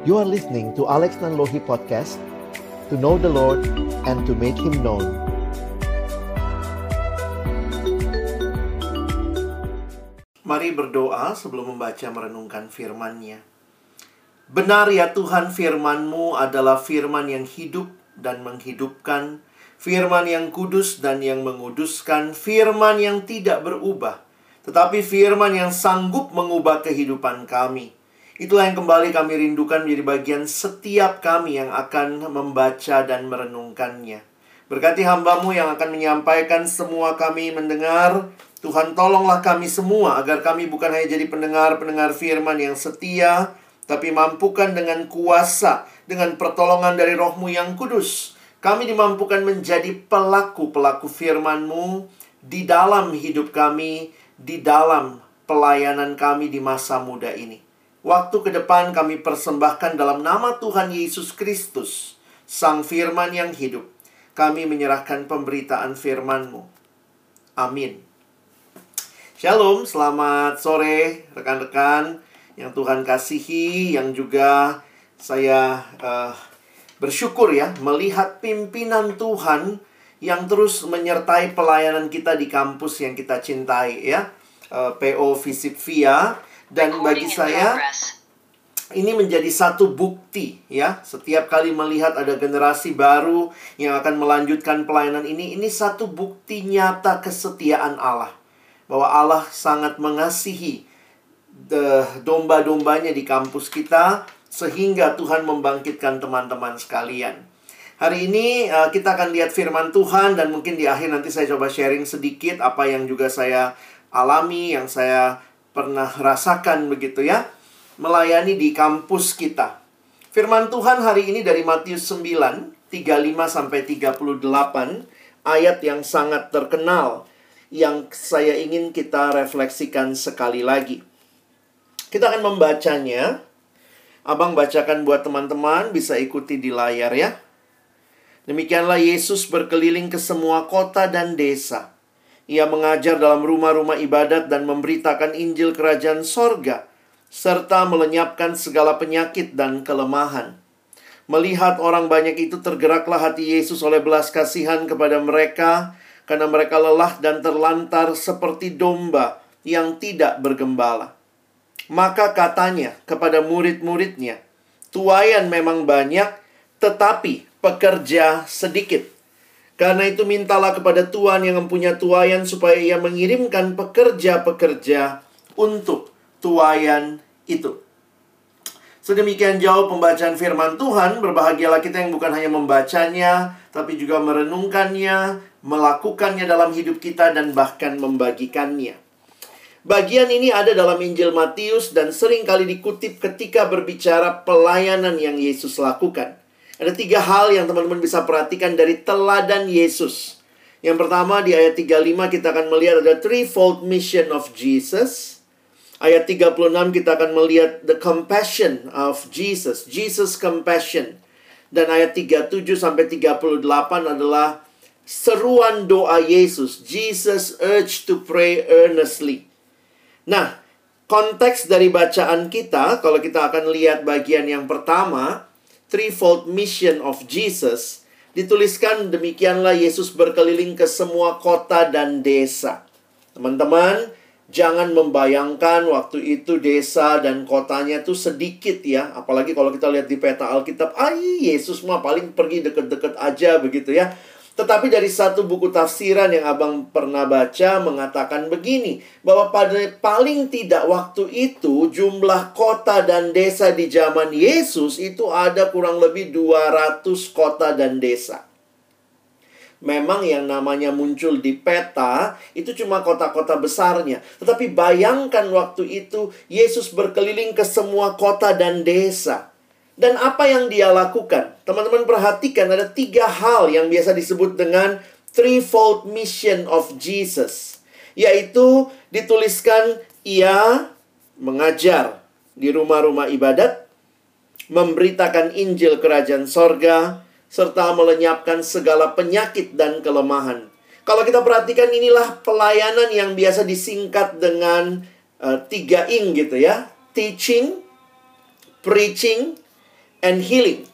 You are listening to Alex Nanlohi Podcast To know the Lord and to make Him known Mari berdoa sebelum membaca merenungkan firman-Nya. Benar ya Tuhan firman-Mu adalah firman yang hidup dan menghidupkan, firman yang kudus dan yang menguduskan, firman yang tidak berubah, tetapi firman yang sanggup mengubah kehidupan kami. Itulah yang kembali kami rindukan menjadi bagian setiap kami yang akan membaca dan merenungkannya. Berkati hambamu yang akan menyampaikan semua kami mendengar. Tuhan tolonglah kami semua agar kami bukan hanya jadi pendengar-pendengar firman yang setia, tapi mampukan dengan kuasa, dengan pertolongan dari rohmu yang kudus. Kami dimampukan menjadi pelaku-pelaku firmanmu di dalam hidup kami, di dalam pelayanan kami di masa muda ini. Waktu ke depan kami persembahkan dalam nama Tuhan Yesus Kristus, Sang Firman yang hidup. Kami menyerahkan pemberitaan firman-Mu. Amin. Shalom, selamat sore rekan-rekan yang Tuhan kasihi, yang juga saya uh, bersyukur ya melihat pimpinan Tuhan yang terus menyertai pelayanan kita di kampus yang kita cintai ya, uh, PO Visip Via dan bagi saya ini menjadi satu bukti ya. Setiap kali melihat ada generasi baru yang akan melanjutkan pelayanan ini ini satu bukti nyata kesetiaan Allah. Bahwa Allah sangat mengasihi domba-dombanya di kampus kita sehingga Tuhan membangkitkan teman-teman sekalian. Hari ini uh, kita akan lihat firman Tuhan dan mungkin di akhir nanti saya coba sharing sedikit apa yang juga saya alami, yang saya pernah rasakan begitu ya, melayani di kampus kita. Firman Tuhan hari ini dari Matius 9, 35 sampai 38 ayat yang sangat terkenal yang saya ingin kita refleksikan sekali lagi. Kita akan membacanya. Abang bacakan buat teman-teman, bisa ikuti di layar ya. Demikianlah Yesus berkeliling ke semua kota dan desa. Ia mengajar dalam rumah-rumah ibadat dan memberitakan Injil Kerajaan Sorga, serta melenyapkan segala penyakit dan kelemahan. Melihat orang banyak itu tergeraklah hati Yesus oleh belas kasihan kepada mereka, karena mereka lelah dan terlantar seperti domba yang tidak bergembala. Maka katanya kepada murid-muridnya, tuayan memang banyak, tetapi pekerja sedikit. Karena itu mintalah kepada Tuhan yang mempunyai tuayan supaya ia mengirimkan pekerja-pekerja untuk tuayan itu. Sedemikian jauh pembacaan firman Tuhan, berbahagialah kita yang bukan hanya membacanya, tapi juga merenungkannya, melakukannya dalam hidup kita, dan bahkan membagikannya. Bagian ini ada dalam Injil Matius dan sering kali dikutip ketika berbicara pelayanan yang Yesus lakukan. Ada tiga hal yang teman-teman bisa perhatikan dari teladan Yesus. Yang pertama di ayat 35 kita akan melihat ada threefold mission of Jesus. Ayat 36 kita akan melihat the compassion of Jesus, Jesus compassion. Dan ayat 37 sampai 38 adalah seruan doa Yesus, Jesus urged to pray earnestly. Nah, konteks dari bacaan kita kalau kita akan lihat bagian yang pertama, threefold mission of Jesus, dituliskan demikianlah Yesus berkeliling ke semua kota dan desa. Teman-teman, Jangan membayangkan waktu itu desa dan kotanya tuh sedikit ya. Apalagi kalau kita lihat di peta Alkitab, ay Yesus mah paling pergi deket-deket aja begitu ya. Tetapi dari satu buku tafsiran yang abang pernah baca mengatakan begini. Bahwa pada paling tidak waktu itu jumlah kota dan desa di zaman Yesus itu ada kurang lebih 200 kota dan desa memang yang namanya muncul di peta itu cuma kota-kota besarnya. Tetapi bayangkan waktu itu Yesus berkeliling ke semua kota dan desa. Dan apa yang dia lakukan? Teman-teman perhatikan ada tiga hal yang biasa disebut dengan threefold mission of Jesus. Yaitu dituliskan ia mengajar di rumah-rumah ibadat, memberitakan Injil kerajaan sorga, serta melenyapkan segala penyakit dan kelemahan. Kalau kita perhatikan inilah pelayanan yang biasa disingkat dengan uh, tiga ing gitu ya. Teaching, preaching, and healing.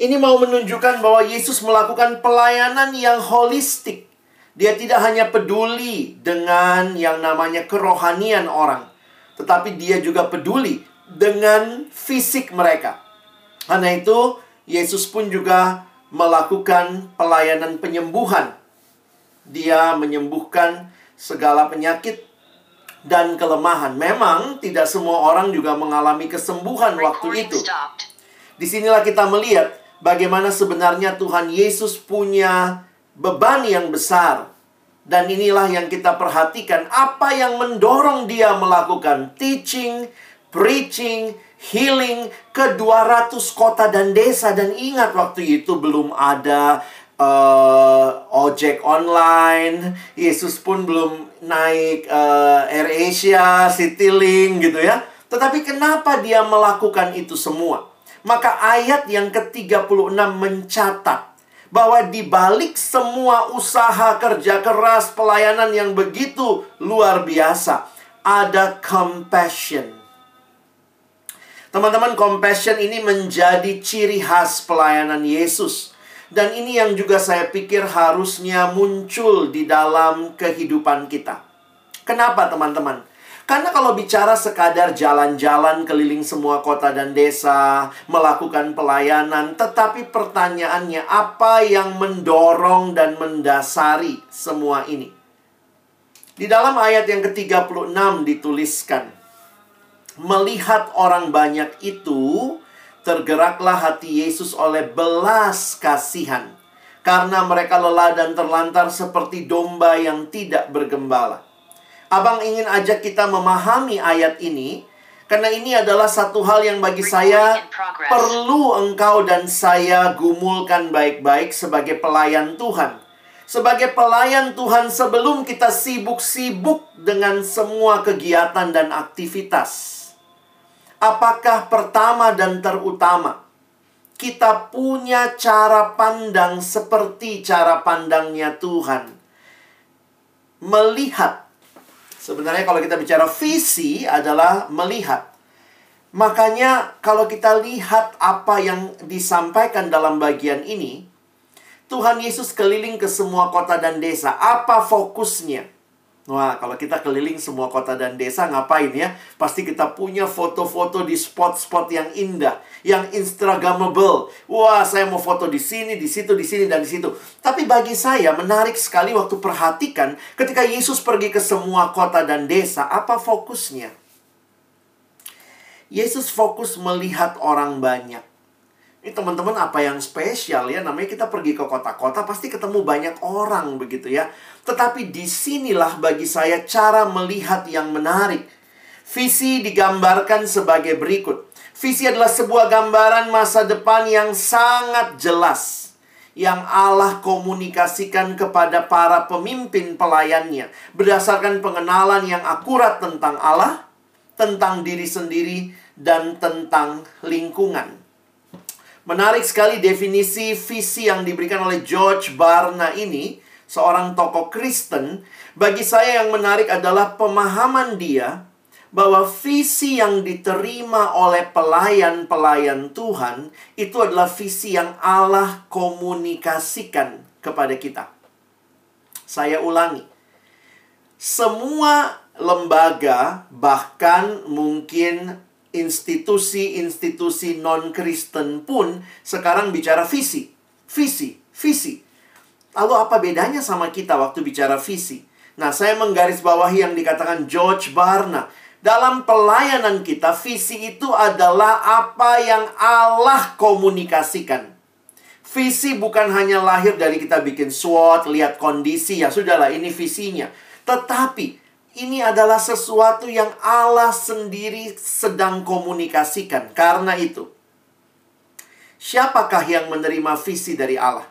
Ini mau menunjukkan bahwa Yesus melakukan pelayanan yang holistik. Dia tidak hanya peduli dengan yang namanya kerohanian orang, tetapi dia juga peduli dengan fisik mereka. Karena itu, Yesus pun juga melakukan pelayanan penyembuhan. Dia menyembuhkan segala penyakit dan kelemahan. Memang tidak semua orang juga mengalami kesembuhan waktu itu. Di sinilah kita melihat bagaimana sebenarnya Tuhan Yesus punya beban yang besar. Dan inilah yang kita perhatikan apa yang mendorong dia melakukan teaching, preaching, healing ke 200 kota dan desa dan ingat waktu itu belum ada uh, ojek online, Yesus pun belum naik uh, Air Asia, Citylink gitu ya. Tetapi kenapa dia melakukan itu semua? Maka ayat yang ke-36 mencatat bahwa di balik semua usaha kerja keras pelayanan yang begitu luar biasa ada compassion. Teman-teman, compassion ini menjadi ciri khas pelayanan Yesus. Dan ini yang juga saya pikir harusnya muncul di dalam kehidupan kita. Kenapa, teman-teman? Karena kalau bicara sekadar jalan-jalan keliling semua kota dan desa, melakukan pelayanan, tetapi pertanyaannya apa yang mendorong dan mendasari semua ini? Di dalam ayat yang ke-36 dituliskan, Melihat orang banyak itu, tergeraklah hati Yesus oleh belas kasihan, karena mereka lelah dan terlantar seperti domba yang tidak bergembala. Abang ingin ajak kita memahami ayat ini karena ini adalah satu hal yang bagi saya perlu engkau dan saya gumulkan baik-baik sebagai pelayan Tuhan. Sebagai pelayan Tuhan sebelum kita sibuk-sibuk dengan semua kegiatan dan aktivitas. Apakah pertama dan terutama kita punya cara pandang seperti cara pandangnya Tuhan? Melihat Sebenarnya kalau kita bicara visi adalah melihat. Makanya kalau kita lihat apa yang disampaikan dalam bagian ini, Tuhan Yesus keliling ke semua kota dan desa. Apa fokusnya? Wah, kalau kita keliling semua kota dan desa ngapain ya? Pasti kita punya foto-foto di spot-spot yang indah, yang instagramable. Wah, saya mau foto di sini, di situ, di sini dan di situ. Tapi bagi saya menarik sekali waktu perhatikan ketika Yesus pergi ke semua kota dan desa, apa fokusnya? Yesus fokus melihat orang banyak. Ini teman-teman apa yang spesial ya namanya kita pergi ke kota-kota pasti ketemu banyak orang begitu ya. Tetapi di sinilah bagi saya cara melihat yang menarik. Visi digambarkan sebagai berikut. Visi adalah sebuah gambaran masa depan yang sangat jelas yang Allah komunikasikan kepada para pemimpin pelayannya berdasarkan pengenalan yang akurat tentang Allah, tentang diri sendiri, dan tentang lingkungan. Menarik sekali definisi visi yang diberikan oleh George Barna ini, seorang tokoh Kristen. Bagi saya yang menarik adalah pemahaman dia bahwa visi yang diterima oleh pelayan-pelayan Tuhan itu adalah visi yang Allah komunikasikan kepada kita. Saya ulangi. Semua lembaga bahkan mungkin institusi-institusi non-Kristen pun sekarang bicara visi. Visi, visi. Lalu apa bedanya sama kita waktu bicara visi? Nah, saya menggarisbawahi yang dikatakan George Barna. Dalam pelayanan kita, visi itu adalah apa yang Allah komunikasikan. Visi bukan hanya lahir dari kita bikin SWOT, lihat kondisi, ya sudahlah ini visinya. Tetapi ini adalah sesuatu yang Allah sendiri sedang komunikasikan. Karena itu, siapakah yang menerima visi dari Allah?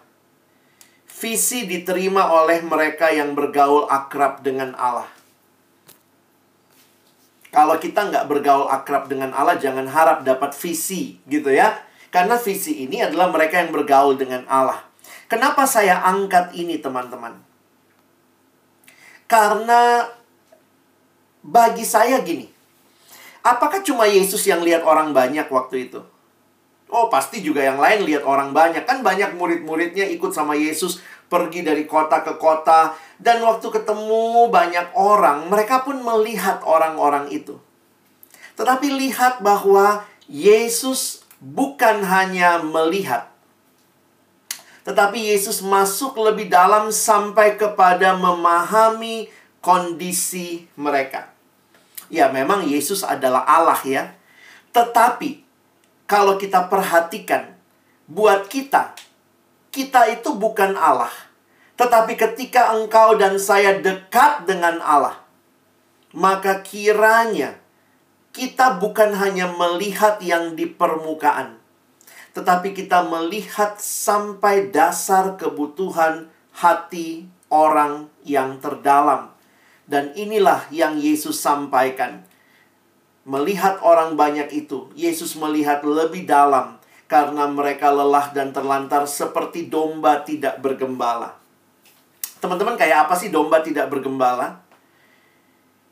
Visi diterima oleh mereka yang bergaul akrab dengan Allah. Kalau kita nggak bergaul akrab dengan Allah, jangan harap dapat visi, gitu ya. Karena visi ini adalah mereka yang bergaul dengan Allah. Kenapa saya angkat ini, teman-teman? Karena bagi saya gini. Apakah cuma Yesus yang lihat orang banyak waktu itu? Oh, pasti juga yang lain lihat orang banyak. Kan banyak murid-muridnya ikut sama Yesus pergi dari kota ke kota. Dan waktu ketemu banyak orang, mereka pun melihat orang-orang itu. Tetapi lihat bahwa Yesus bukan hanya melihat. Tetapi Yesus masuk lebih dalam sampai kepada memahami kondisi mereka. Ya, memang Yesus adalah Allah ya. Tetapi kalau kita perhatikan, buat kita, kita itu bukan Allah. Tetapi ketika engkau dan saya dekat dengan Allah, maka kiranya kita bukan hanya melihat yang di permukaan, tetapi kita melihat sampai dasar kebutuhan hati orang yang terdalam. Dan inilah yang Yesus sampaikan melihat orang banyak itu, Yesus melihat lebih dalam karena mereka lelah dan terlantar seperti domba tidak bergembala. Teman-teman, kayak apa sih domba tidak bergembala?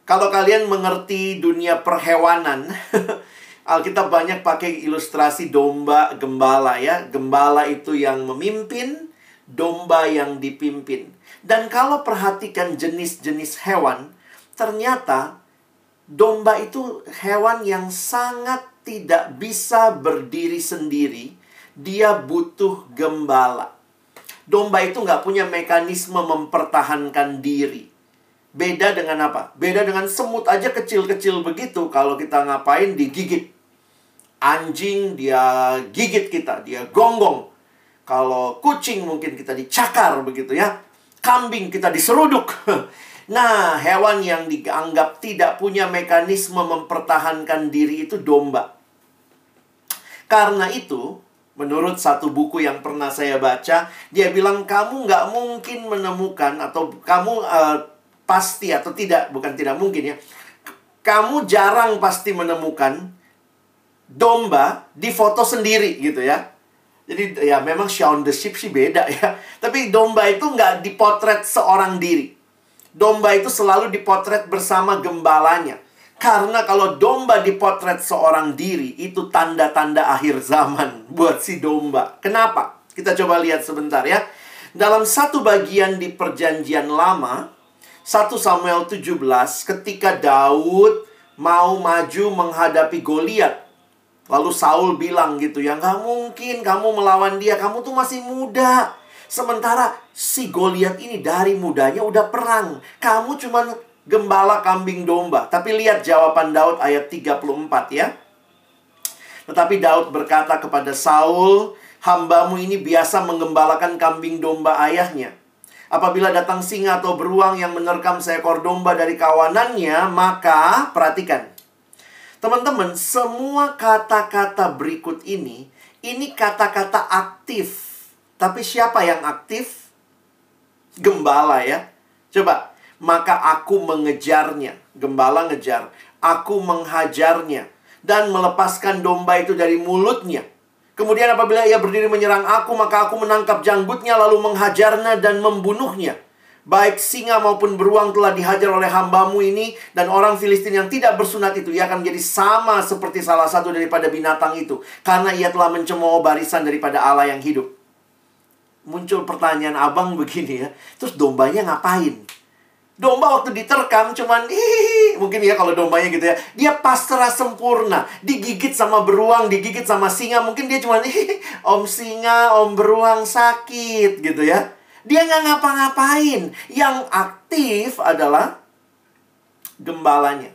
Kalau kalian mengerti dunia perhewanan, Alkitab banyak pakai ilustrasi domba gembala ya. Gembala itu yang memimpin, domba yang dipimpin. Dan kalau perhatikan jenis-jenis hewan, ternyata domba itu hewan yang sangat tidak bisa berdiri sendiri. Dia butuh gembala. Domba itu nggak punya mekanisme mempertahankan diri. Beda dengan apa? Beda dengan semut aja kecil-kecil begitu. Kalau kita ngapain digigit. Anjing dia gigit kita, dia gonggong. Kalau kucing mungkin kita dicakar begitu ya. Kambing kita diseruduk. Nah, hewan yang dianggap tidak punya mekanisme mempertahankan diri itu domba. Karena itu, menurut satu buku yang pernah saya baca, dia bilang kamu nggak mungkin menemukan atau kamu uh, pasti atau tidak, bukan tidak mungkin ya. Kamu jarang pasti menemukan domba di foto sendiri gitu ya. Jadi ya memang Shaun the Sheep sih beda ya. Tapi domba itu nggak dipotret seorang diri domba itu selalu dipotret bersama gembalanya. Karena kalau domba dipotret seorang diri, itu tanda-tanda akhir zaman buat si domba. Kenapa? Kita coba lihat sebentar ya. Dalam satu bagian di perjanjian lama, 1 Samuel 17, ketika Daud mau maju menghadapi Goliat. Lalu Saul bilang gitu ya, nggak mungkin kamu melawan dia, kamu tuh masih muda. Sementara si Goliat ini dari mudanya udah perang. Kamu cuman gembala kambing domba. Tapi lihat jawaban Daud ayat 34 ya. Tetapi Daud berkata kepada Saul, hambamu ini biasa menggembalakan kambing domba ayahnya. Apabila datang singa atau beruang yang menerkam seekor domba dari kawanannya, maka perhatikan. Teman-teman, semua kata-kata berikut ini, ini kata-kata aktif tapi siapa yang aktif? Gembala ya. Coba, maka aku mengejarnya. Gembala ngejar. Aku menghajarnya dan melepaskan domba itu dari mulutnya. Kemudian apabila ia berdiri menyerang aku, maka aku menangkap janggutnya lalu menghajarnya dan membunuhnya. Baik singa maupun beruang telah dihajar oleh hambamu ini dan orang Filistin yang tidak bersunat itu ia akan menjadi sama seperti salah satu daripada binatang itu karena ia telah mencemooh barisan daripada Allah yang hidup muncul pertanyaan abang begini ya. Terus dombanya ngapain? Domba waktu diterkam cuman hihihi. Mungkin ya kalau dombanya gitu ya. Dia pasrah sempurna. Digigit sama beruang, digigit sama singa. Mungkin dia cuman hihihi. Om singa, om beruang sakit gitu ya. Dia nggak ngapa-ngapain. Yang aktif adalah gembalanya.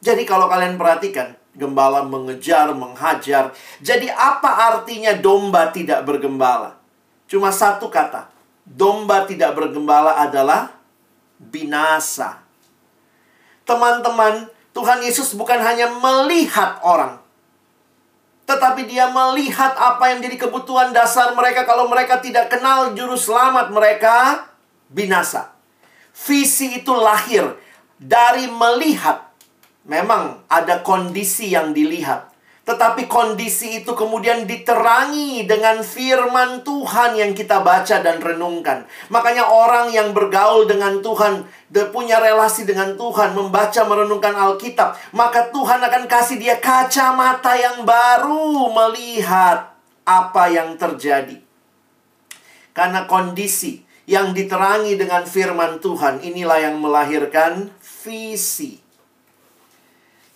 Jadi kalau kalian perhatikan, Gembala mengejar, menghajar. Jadi apa artinya domba tidak bergembala? Cuma satu kata. Domba tidak bergembala adalah binasa. Teman-teman, Tuhan Yesus bukan hanya melihat orang. Tetapi dia melihat apa yang jadi kebutuhan dasar mereka kalau mereka tidak kenal juru selamat mereka binasa. Visi itu lahir dari melihat Memang ada kondisi yang dilihat. Tetapi kondisi itu kemudian diterangi dengan firman Tuhan yang kita baca dan renungkan. Makanya orang yang bergaul dengan Tuhan, punya relasi dengan Tuhan, membaca merenungkan Alkitab, maka Tuhan akan kasih dia kacamata yang baru melihat apa yang terjadi. Karena kondisi yang diterangi dengan firman Tuhan inilah yang melahirkan visi.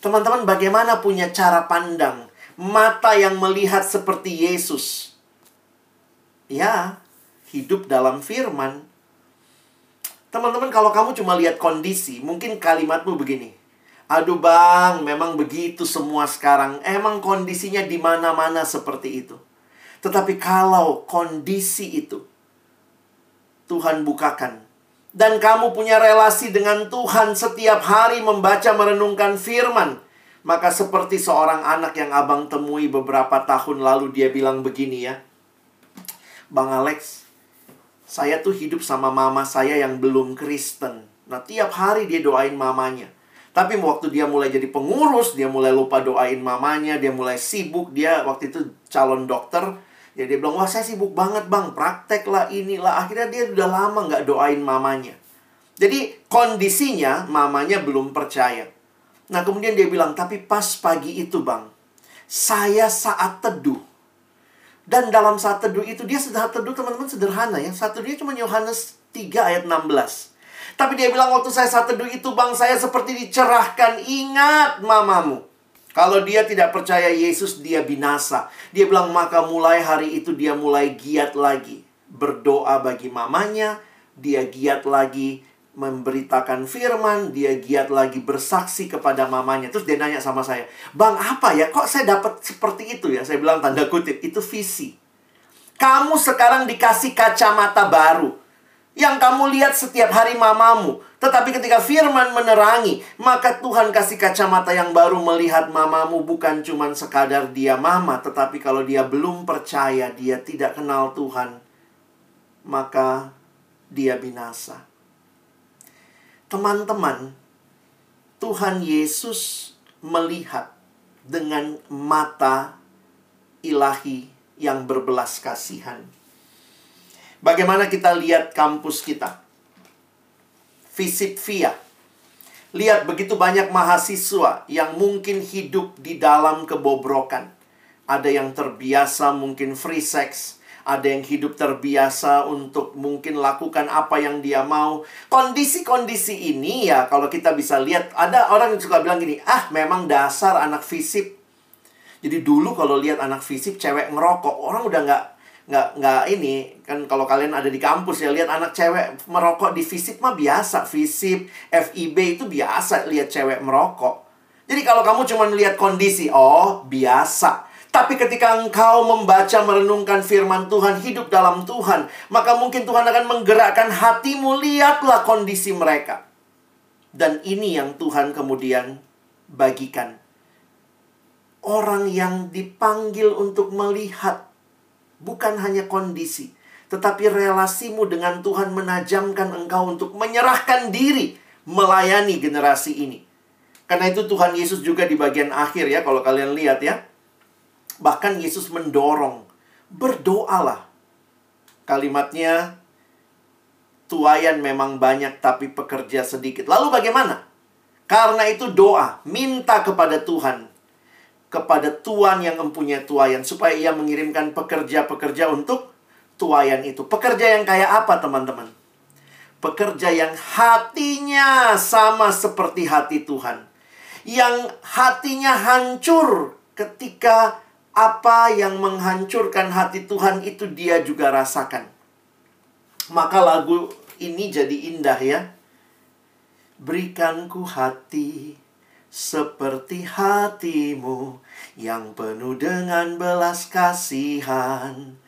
Teman-teman, bagaimana punya cara pandang? Mata yang melihat seperti Yesus. Ya, hidup dalam firman. Teman-teman, kalau kamu cuma lihat kondisi, mungkin kalimatmu begini. Aduh bang, memang begitu semua sekarang. Emang kondisinya di mana-mana seperti itu. Tetapi kalau kondisi itu Tuhan bukakan dan kamu punya relasi dengan Tuhan setiap hari membaca merenungkan firman, maka seperti seorang anak yang abang temui beberapa tahun lalu dia bilang begini ya. Bang Alex, saya tuh hidup sama mama saya yang belum Kristen. Nah, tiap hari dia doain mamanya. Tapi waktu dia mulai jadi pengurus, dia mulai lupa doain mamanya, dia mulai sibuk, dia waktu itu calon dokter, Ya dia bilang, wah saya sibuk banget bang, praktek lah inilah. Akhirnya dia udah lama nggak doain mamanya. Jadi kondisinya mamanya belum percaya. Nah kemudian dia bilang, tapi pas pagi itu bang, saya saat teduh. Dan dalam saat teduh itu, dia saat teduh teman-teman sederhana ya. Saat teduhnya cuma Yohanes 3 ayat 16. Tapi dia bilang waktu saya saat teduh itu bang, saya seperti dicerahkan. Ingat mamamu. Kalau dia tidak percaya Yesus, dia binasa. Dia bilang, maka mulai hari itu dia mulai giat lagi. Berdoa bagi mamanya, dia giat lagi memberitakan firman, dia giat lagi bersaksi kepada mamanya. Terus dia nanya sama saya, Bang apa ya, kok saya dapat seperti itu ya? Saya bilang tanda kutip, itu visi. Kamu sekarang dikasih kacamata baru yang kamu lihat setiap hari mamamu. Tetapi ketika firman menerangi, maka Tuhan kasih kacamata yang baru melihat mamamu bukan cuma sekadar dia mama, tetapi kalau dia belum percaya, dia tidak kenal Tuhan, maka dia binasa. Teman-teman, Tuhan Yesus melihat dengan mata ilahi yang berbelas kasihan. Bagaimana kita lihat kampus kita? Visit via. Lihat begitu banyak mahasiswa yang mungkin hidup di dalam kebobrokan. Ada yang terbiasa mungkin free sex, ada yang hidup terbiasa untuk mungkin lakukan apa yang dia mau. Kondisi-kondisi ini ya kalau kita bisa lihat ada orang yang suka bilang gini, "Ah, memang dasar anak fisip." Jadi dulu kalau lihat anak fisip cewek ngerokok, orang udah nggak nggak nggak ini kan kalau kalian ada di kampus ya lihat anak cewek merokok di fisip mah biasa fisip FIB itu biasa lihat cewek merokok. Jadi kalau kamu cuma lihat kondisi oh biasa. Tapi ketika engkau membaca merenungkan firman Tuhan hidup dalam Tuhan maka mungkin Tuhan akan menggerakkan hatimu lihatlah kondisi mereka. Dan ini yang Tuhan kemudian bagikan. Orang yang dipanggil untuk melihat bukan hanya kondisi, tetapi relasimu dengan Tuhan menajamkan engkau untuk menyerahkan diri melayani generasi ini. Karena itu Tuhan Yesus juga di bagian akhir ya kalau kalian lihat ya. Bahkan Yesus mendorong berdoalah. Kalimatnya tuayan memang banyak tapi pekerja sedikit. Lalu bagaimana? Karena itu doa, minta kepada Tuhan kepada tuan yang mempunyai tuayan supaya ia mengirimkan pekerja-pekerja untuk tuayan itu. Pekerja yang kayak apa, teman-teman? Pekerja yang hatinya sama seperti hati Tuhan. Yang hatinya hancur ketika apa yang menghancurkan hati Tuhan itu dia juga rasakan. Maka lagu ini jadi indah ya. Berikanku hati seperti hatimu yang penuh dengan belas kasihan.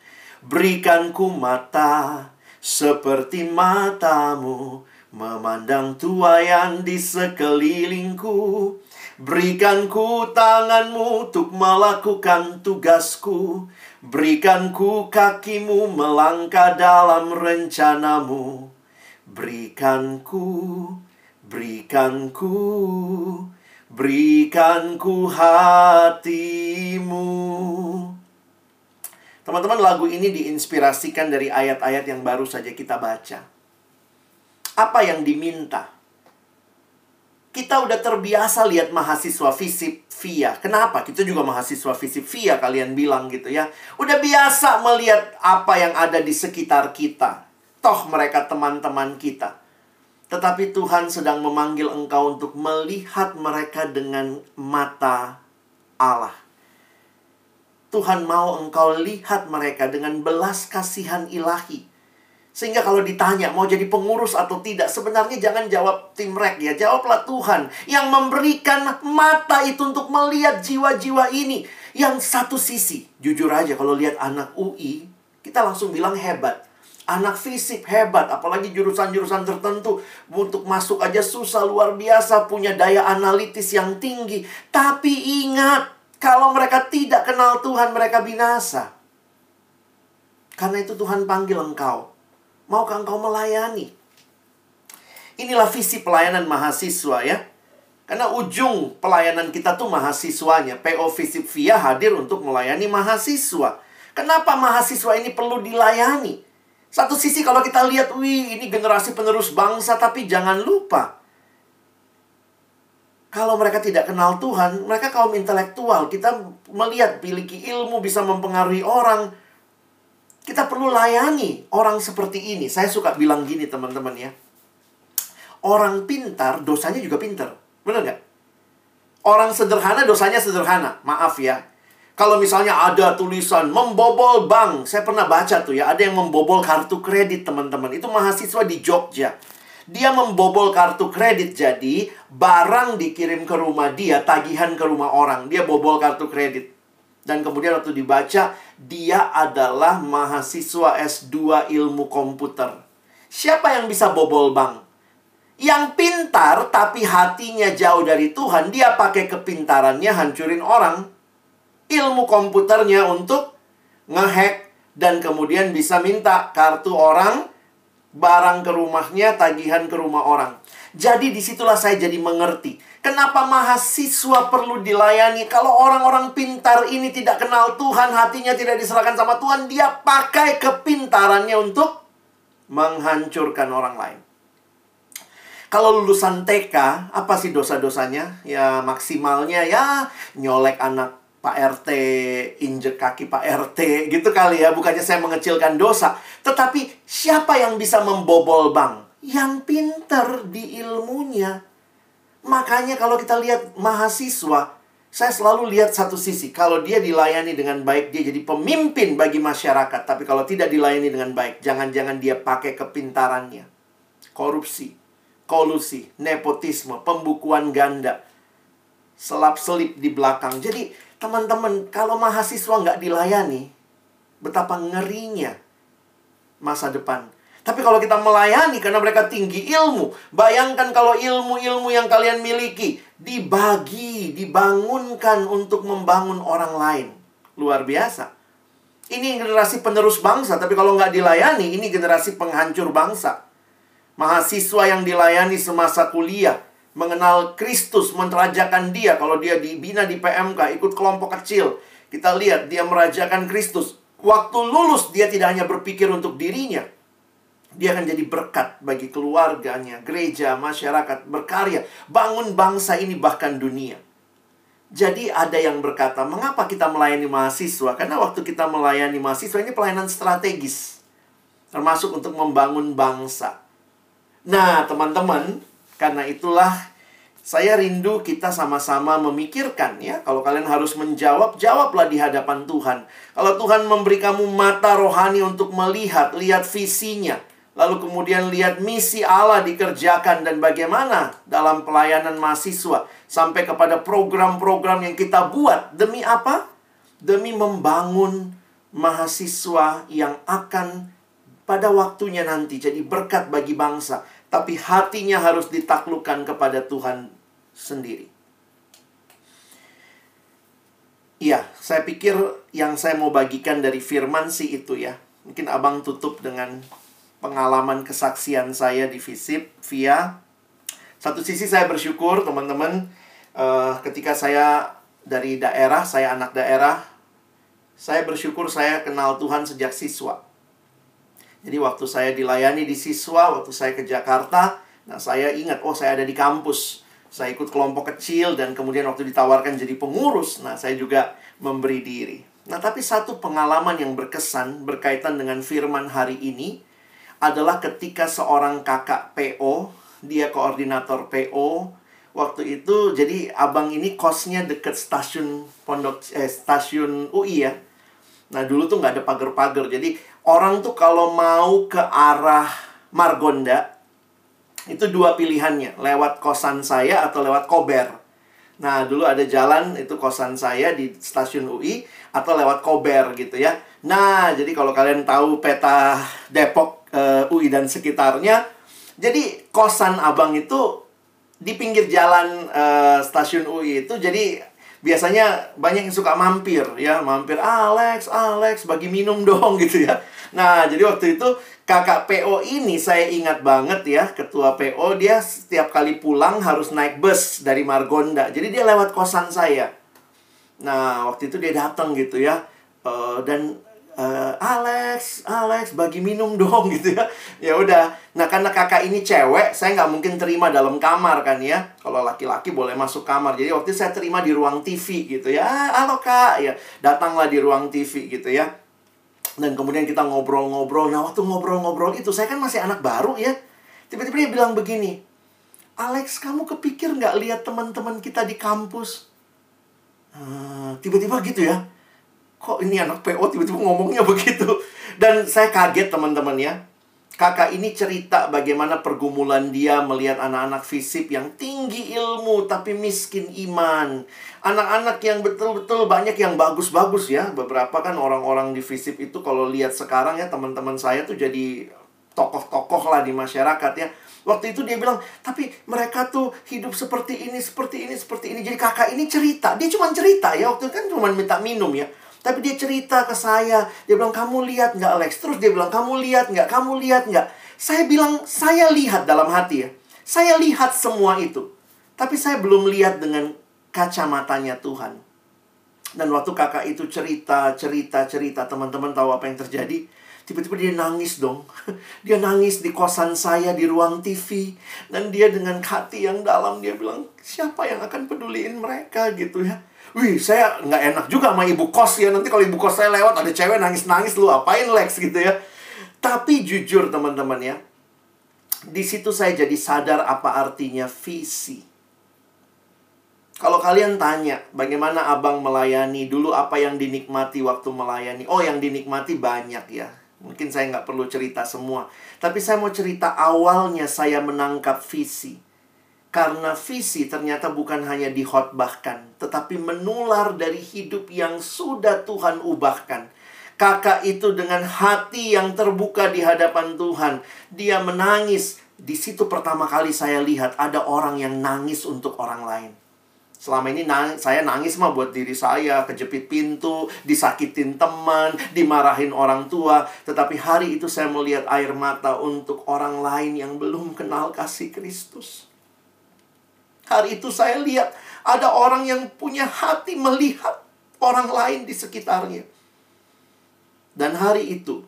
Berikanku mata seperti matamu, memandang tuayan di sekelilingku. Berikanku tanganmu untuk melakukan tugasku. Berikanku kakimu melangkah dalam rencanamu. Berikanku, berikanku berikan ku hatimu. Teman-teman, lagu ini diinspirasikan dari ayat-ayat yang baru saja kita baca. Apa yang diminta? Kita udah terbiasa lihat mahasiswa fisip via. Kenapa? Kita juga mahasiswa fisip via kalian bilang gitu ya. Udah biasa melihat apa yang ada di sekitar kita. Toh mereka teman-teman kita. Tetapi Tuhan sedang memanggil engkau untuk melihat mereka dengan mata Allah. Tuhan mau engkau lihat mereka dengan belas kasihan ilahi. Sehingga kalau ditanya mau jadi pengurus atau tidak, sebenarnya jangan jawab tim rek ya. Jawablah Tuhan yang memberikan mata itu untuk melihat jiwa-jiwa ini. Yang satu sisi, jujur aja kalau lihat anak UI, kita langsung bilang hebat. Anak fisik hebat, apalagi jurusan-jurusan tertentu untuk masuk aja susah luar biasa, punya daya analitis yang tinggi. Tapi ingat, kalau mereka tidak kenal Tuhan, mereka binasa. Karena itu Tuhan panggil engkau. Maukah engkau melayani? Inilah visi pelayanan mahasiswa ya. Karena ujung pelayanan kita tuh mahasiswanya. PO Visip Via hadir untuk melayani mahasiswa. Kenapa mahasiswa ini perlu dilayani? Satu sisi kalau kita lihat, wih ini generasi penerus bangsa, tapi jangan lupa. Kalau mereka tidak kenal Tuhan, mereka kaum intelektual. Kita melihat miliki ilmu, bisa mempengaruhi orang. Kita perlu layani orang seperti ini. Saya suka bilang gini teman-teman ya. Orang pintar, dosanya juga pintar. Benar nggak? Orang sederhana, dosanya sederhana. Maaf ya. Kalau misalnya ada tulisan membobol bank, saya pernah baca tuh ya, ada yang membobol kartu kredit teman-teman. Itu mahasiswa di Jogja. Dia membobol kartu kredit jadi barang dikirim ke rumah dia, tagihan ke rumah orang. Dia bobol kartu kredit. Dan kemudian waktu dibaca, dia adalah mahasiswa S2 ilmu komputer. Siapa yang bisa bobol bank? Yang pintar tapi hatinya jauh dari Tuhan, dia pakai kepintarannya hancurin orang ilmu komputernya untuk ngehack dan kemudian bisa minta kartu orang, barang ke rumahnya, tagihan ke rumah orang. Jadi di situlah saya jadi mengerti. Kenapa mahasiswa perlu dilayani? Kalau orang-orang pintar ini tidak kenal Tuhan, hatinya tidak diserahkan sama Tuhan, dia pakai kepintarannya untuk menghancurkan orang lain. Kalau lulusan TK, apa sih dosa-dosanya? Ya maksimalnya ya nyolek anak Pak RT, injek kaki Pak RT, gitu kali ya. Bukannya saya mengecilkan dosa. Tetapi siapa yang bisa membobol bank? Yang pinter di ilmunya. Makanya kalau kita lihat mahasiswa, saya selalu lihat satu sisi. Kalau dia dilayani dengan baik, dia jadi pemimpin bagi masyarakat. Tapi kalau tidak dilayani dengan baik, jangan-jangan dia pakai kepintarannya. Korupsi, kolusi, nepotisme, pembukuan ganda, selap-selip di belakang. Jadi Teman-teman, kalau mahasiswa nggak dilayani, betapa ngerinya masa depan. Tapi kalau kita melayani karena mereka tinggi ilmu, bayangkan kalau ilmu-ilmu yang kalian miliki dibagi, dibangunkan untuk membangun orang lain. Luar biasa. Ini generasi penerus bangsa, tapi kalau nggak dilayani, ini generasi penghancur bangsa. Mahasiswa yang dilayani semasa kuliah, mengenal Kristus, merajakan dia. Kalau dia dibina di PMK, ikut kelompok kecil. Kita lihat dia merajakan Kristus. Waktu lulus, dia tidak hanya berpikir untuk dirinya. Dia akan jadi berkat bagi keluarganya, gereja, masyarakat, berkarya. Bangun bangsa ini bahkan dunia. Jadi ada yang berkata, mengapa kita melayani mahasiswa? Karena waktu kita melayani mahasiswa ini pelayanan strategis. Termasuk untuk membangun bangsa. Nah, teman-teman, karena itulah saya rindu kita sama-sama memikirkan ya. Kalau kalian harus menjawab, jawablah di hadapan Tuhan. Kalau Tuhan memberi kamu mata rohani untuk melihat, lihat visinya. Lalu kemudian lihat misi Allah dikerjakan dan bagaimana dalam pelayanan mahasiswa. Sampai kepada program-program yang kita buat. Demi apa? Demi membangun mahasiswa yang akan pada waktunya nanti jadi berkat bagi bangsa tapi hatinya harus ditaklukkan kepada Tuhan sendiri. Iya, saya pikir yang saya mau bagikan dari firman sih itu ya. Mungkin abang tutup dengan pengalaman kesaksian saya di Visip via satu sisi saya bersyukur teman-teman uh, ketika saya dari daerah, saya anak daerah, saya bersyukur saya kenal Tuhan sejak siswa. Jadi waktu saya dilayani di siswa, waktu saya ke Jakarta, nah saya ingat, oh saya ada di kampus. Saya ikut kelompok kecil dan kemudian waktu ditawarkan jadi pengurus, nah saya juga memberi diri. Nah tapi satu pengalaman yang berkesan berkaitan dengan firman hari ini adalah ketika seorang kakak PO, dia koordinator PO, waktu itu jadi abang ini kosnya deket stasiun pondok eh, stasiun UI ya. Nah dulu tuh nggak ada pagar-pagar, jadi orang tuh kalau mau ke arah Margonda itu dua pilihannya, lewat kosan saya atau lewat Kober. Nah, dulu ada jalan itu kosan saya di stasiun UI atau lewat Kober gitu ya. Nah, jadi kalau kalian tahu peta Depok uh, eh, UI dan sekitarnya, jadi kosan Abang itu di pinggir jalan uh, stasiun UI itu jadi biasanya banyak yang suka mampir ya, mampir Alex, Alex bagi minum dong gitu ya. Nah, jadi waktu itu kakak PO ini saya ingat banget ya, ketua PO dia setiap kali pulang harus naik bus dari Margonda. Jadi dia lewat kosan saya. Nah, waktu itu dia datang gitu ya. Uh, dan uh, Alex, Alex bagi minum dong gitu ya. Ya udah. Nah, karena kakak ini cewek, saya nggak mungkin terima dalam kamar kan ya. Kalau laki-laki boleh masuk kamar. Jadi waktu itu saya terima di ruang TV gitu ya. Ah, halo Kak, ya. Datanglah di ruang TV gitu ya dan kemudian kita ngobrol-ngobrol. Nah, waktu ngobrol-ngobrol itu, saya kan masih anak baru ya. Tiba-tiba dia bilang begini, Alex, kamu kepikir nggak lihat teman-teman kita di kampus? Ah, tiba-tiba gitu ya. Kok ini anak PO tiba-tiba ngomongnya begitu? Dan saya kaget teman-teman ya. Kakak ini cerita bagaimana pergumulan dia melihat anak-anak fisip yang tinggi ilmu tapi miskin iman. Anak-anak yang betul-betul banyak yang bagus-bagus ya. Beberapa kan orang-orang di fisip itu kalau lihat sekarang ya teman-teman saya tuh jadi tokoh-tokoh lah di masyarakat ya. Waktu itu dia bilang, tapi mereka tuh hidup seperti ini, seperti ini, seperti ini. Jadi kakak ini cerita. Dia cuma cerita ya. Waktu itu kan cuma minta minum ya. Tapi dia cerita ke saya. Dia bilang, kamu lihat nggak Alex? Terus dia bilang, kamu lihat nggak? Kamu lihat nggak? Saya bilang, saya lihat dalam hati ya. Saya lihat semua itu. Tapi saya belum lihat dengan kacamatanya Tuhan. Dan waktu kakak itu cerita, cerita, cerita, teman-teman tahu apa yang terjadi? Tiba-tiba dia nangis dong. Dia nangis di kosan saya di ruang TV. Dan dia dengan hati yang dalam, dia bilang, siapa yang akan peduliin mereka gitu ya. Wih, saya nggak enak juga sama ibu kos ya. Nanti kalau ibu kos saya lewat, ada cewek nangis-nangis, lu apain Lex gitu ya. Tapi jujur teman-teman ya, di situ saya jadi sadar apa artinya visi. Kalau kalian tanya, bagaimana abang melayani dulu apa yang dinikmati waktu melayani? Oh, yang dinikmati banyak ya. Mungkin saya nggak perlu cerita semua. Tapi saya mau cerita awalnya saya menangkap visi. Karena visi ternyata bukan hanya dihotbahkan, tetapi menular dari hidup yang sudah Tuhan ubahkan. Kakak itu dengan hati yang terbuka di hadapan Tuhan, dia menangis. Di situ pertama kali saya lihat ada orang yang nangis untuk orang lain. Selama ini nang saya nangis mah buat diri saya, kejepit pintu, disakitin teman, dimarahin orang tua. Tetapi hari itu saya melihat air mata untuk orang lain yang belum kenal kasih Kristus. Hari itu saya lihat ada orang yang punya hati melihat orang lain di sekitarnya. Dan hari itu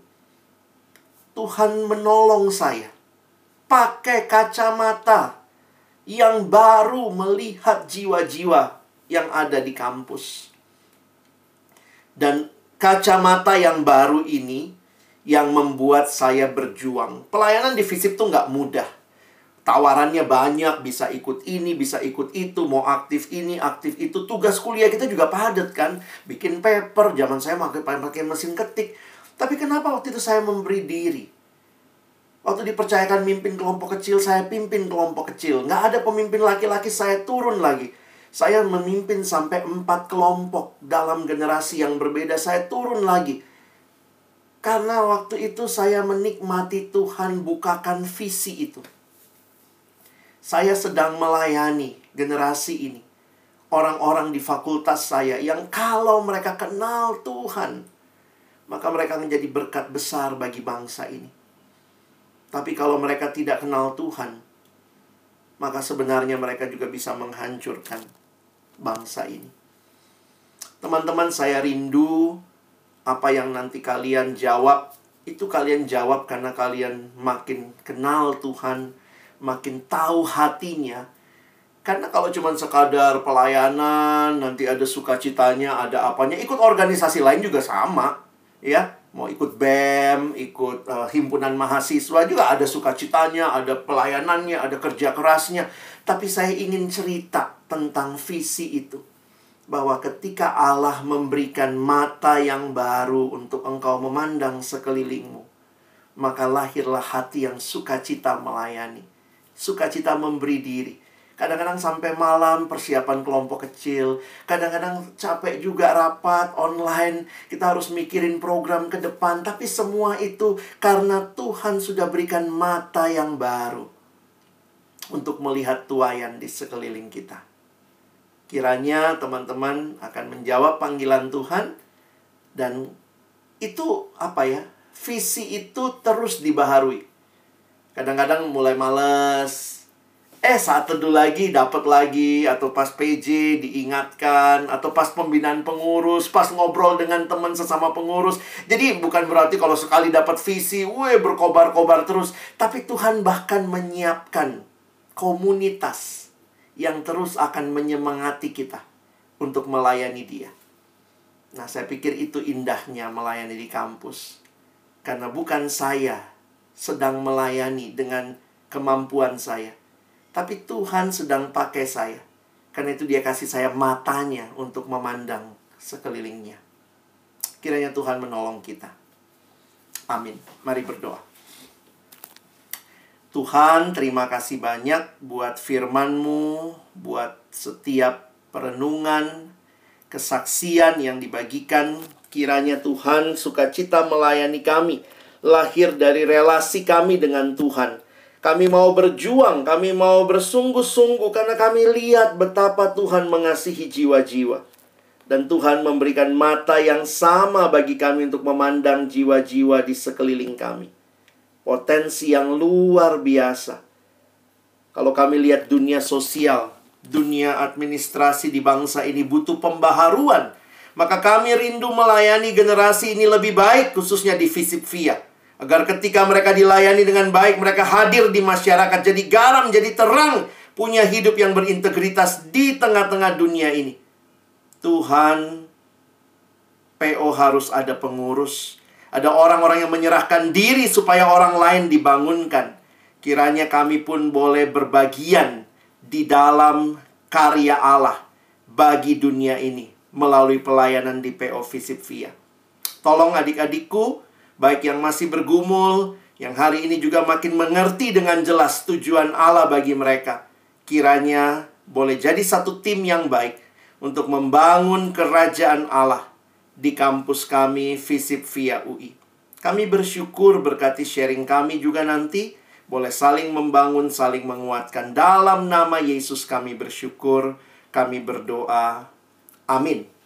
Tuhan menolong saya pakai kacamata yang baru melihat jiwa-jiwa yang ada di kampus. Dan kacamata yang baru ini yang membuat saya berjuang. Pelayanan di FISIP tuh nggak mudah tawarannya banyak, bisa ikut ini, bisa ikut itu, mau aktif ini, aktif itu. Tugas kuliah kita juga padat kan. Bikin paper, zaman saya pakai pakai mesin ketik. Tapi kenapa waktu itu saya memberi diri? Waktu dipercayakan mimpin kelompok kecil, saya pimpin kelompok kecil. Nggak ada pemimpin laki-laki, saya turun lagi. Saya memimpin sampai empat kelompok dalam generasi yang berbeda. Saya turun lagi. Karena waktu itu saya menikmati Tuhan bukakan visi itu. Saya sedang melayani generasi ini. Orang-orang di fakultas saya yang kalau mereka kenal Tuhan, maka mereka menjadi berkat besar bagi bangsa ini. Tapi kalau mereka tidak kenal Tuhan, maka sebenarnya mereka juga bisa menghancurkan bangsa ini. Teman-teman, saya rindu apa yang nanti kalian jawab itu kalian jawab karena kalian makin kenal Tuhan, makin tahu hatinya. Karena kalau cuma sekadar pelayanan, nanti ada sukacitanya, ada apanya, ikut organisasi lain juga sama, ya. Mau ikut BEM, ikut uh, himpunan mahasiswa juga ada sukacitanya, ada pelayanannya, ada kerja kerasnya. Tapi saya ingin cerita tentang visi itu bahwa ketika Allah memberikan mata yang baru untuk engkau memandang sekelilingmu, maka lahirlah hati yang sukacita melayani, sukacita memberi diri. Kadang-kadang sampai malam persiapan kelompok kecil, kadang-kadang capek juga rapat online, kita harus mikirin program ke depan, tapi semua itu karena Tuhan sudah berikan mata yang baru untuk melihat tuayan di sekeliling kita. Kiranya teman-teman akan menjawab panggilan Tuhan dan itu apa ya? Visi itu terus dibaharui. Kadang-kadang mulai males, eh saat teduh lagi dapat lagi atau pas PJ diingatkan atau pas pembinaan pengurus, pas ngobrol dengan teman sesama pengurus. Jadi bukan berarti kalau sekali dapat visi, weh berkobar-kobar terus, tapi Tuhan bahkan menyiapkan komunitas yang terus akan menyemangati kita untuk melayani dia. Nah, saya pikir itu indahnya melayani di kampus. Karena bukan saya sedang melayani dengan kemampuan saya, tapi Tuhan sedang pakai saya. Karena itu dia kasih saya matanya untuk memandang sekelilingnya. Kiranya Tuhan menolong kita. Amin. Mari berdoa. Tuhan, terima kasih banyak buat firman-Mu, buat setiap perenungan, kesaksian yang dibagikan. Kiranya Tuhan sukacita melayani kami, lahir dari relasi kami dengan Tuhan. Kami mau berjuang, kami mau bersungguh-sungguh karena kami lihat betapa Tuhan mengasihi jiwa-jiwa. Dan Tuhan memberikan mata yang sama bagi kami untuk memandang jiwa-jiwa di sekeliling kami potensi yang luar biasa. Kalau kami lihat dunia sosial, dunia administrasi di bangsa ini butuh pembaharuan. Maka kami rindu melayani generasi ini lebih baik, khususnya di Visip Via. Agar ketika mereka dilayani dengan baik, mereka hadir di masyarakat, jadi garam, jadi terang, punya hidup yang berintegritas di tengah-tengah dunia ini. Tuhan, PO harus ada pengurus, ada orang-orang yang menyerahkan diri supaya orang lain dibangunkan. Kiranya kami pun boleh berbagian di dalam karya Allah bagi dunia ini melalui pelayanan di PO Visip Via. Tolong adik-adikku, baik yang masih bergumul, yang hari ini juga makin mengerti dengan jelas tujuan Allah bagi mereka. Kiranya boleh jadi satu tim yang baik untuk membangun kerajaan Allah di kampus kami Visip via UI. Kami bersyukur berkati sharing kami juga nanti boleh saling membangun, saling menguatkan. Dalam nama Yesus kami bersyukur, kami berdoa. Amin.